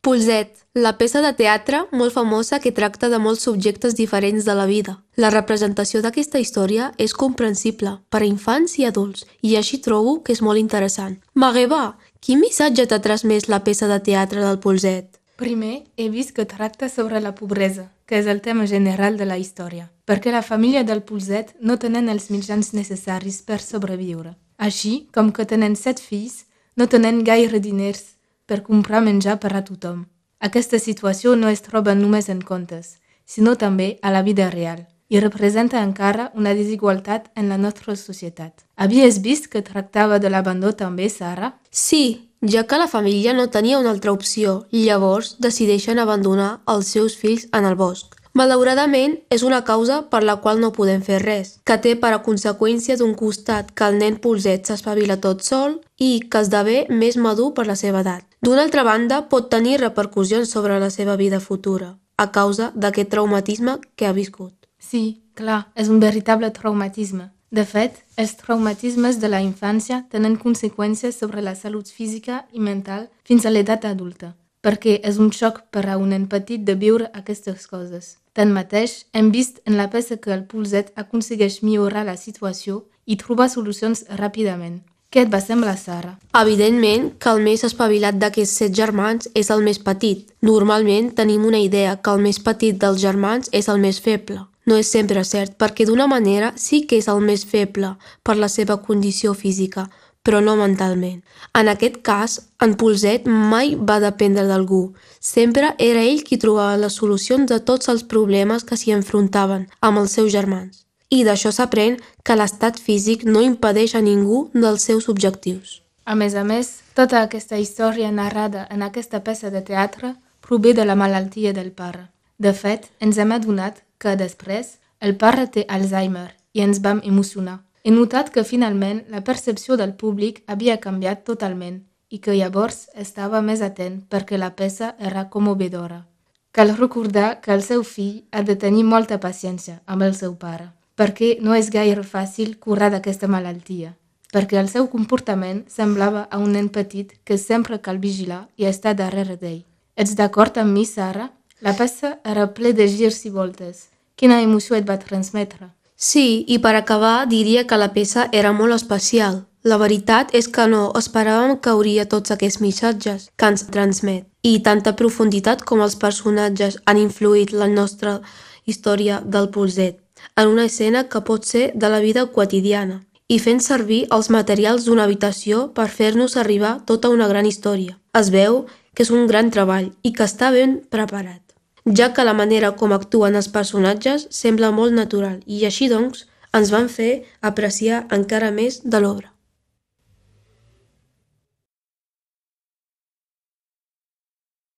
Polset, la peça de teatre molt famosa que tracta de molts subjectes diferents de la vida. La representació d'aquesta història és comprensible per a infants i adults i així trobo que és molt interessant. Magueba, quin missatge t'ha transmès la peça de teatre del Polset? Primer, he vist que tracta sobre la pobresa, que és el tema general de la història, perquè la família del Polset no tenen els mitjans necessaris per sobreviure. Així, com que tenen set fills, no tenen gaire diners per comprar menjar per a tothom. Aquesta situació no es troba només en contes, sinó també a la vida real i representa encara una desigualtat en la nostra societat. Havies vist que tractava de l'abandó també, Sara? Sí, ja que la família no tenia una altra opció, llavors decideixen abandonar els seus fills en el bosc. Malauradament, és una causa per la qual no podem fer res, que té per a conseqüència d'un costat que el nen polset s'espavila tot sol i que esdevé més madur per la seva edat. D'una altra banda, pot tenir repercussions sobre la seva vida futura, a causa d'aquest traumatisme que ha viscut. Sí, clar, és un veritable traumatisme. De fet, els traumatismes de la infància tenen conseqüències sobre la salut física i mental fins a l'edat adulta, perquè és un xoc per a un nen petit de viure aquestes coses. Tanmateix, hem vist en la peça que el Pulset aconsegueix millorar la situació i trobar solucions ràpidament. Què et va semblar, Sara? Evidentment que el més espavilat d'aquests set germans és el més petit. Normalment tenim una idea que el més petit dels germans és el més feble. No és sempre cert, perquè d'una manera sí que és el més feble per la seva condició física, però no mentalment. En aquest cas, en Polset mai va dependre d'algú. Sempre era ell qui trobava les solucions de tots els problemes que s'hi enfrontaven amb els seus germans. I d'això s'aprèn que l'estat físic no impedeix a ningú dels seus objectius. A més a més, tota aquesta història narrada en aquesta peça de teatre prové de la malaltia del pare. De fet, ens hem adonat que després el pare té Alzheimer i ens vam emocionar. He notat que finalment la percepció del públic havia canviat totalment i que llavors estava més atent perquè la peça era commovedora. Cal recordar que el seu fill ha de tenir molta paciència amb el seu pare, perquè no és gaire fàcil curar d'aquesta malaltia, perquè el seu comportament semblava a un nen petit que sempre cal vigilar i estar darrere d'ell. Ets d'acord amb mi, Sara? La peça era ple de girs i voltes. Quina emoció et va transmetre? Sí, i per acabar diria que la peça era molt especial. La veritat és que no esperàvem que hauria tots aquests missatges que ens transmet i tanta profunditat com els personatges han influït la nostra història del polset en una escena que pot ser de la vida quotidiana i fent servir els materials d'una habitació per fer-nos arribar tota una gran història. Es veu que és un gran treball i que està ben preparat ja que la manera com actuen els personatges sembla molt natural i així doncs ens van fer apreciar encara més de l'obra.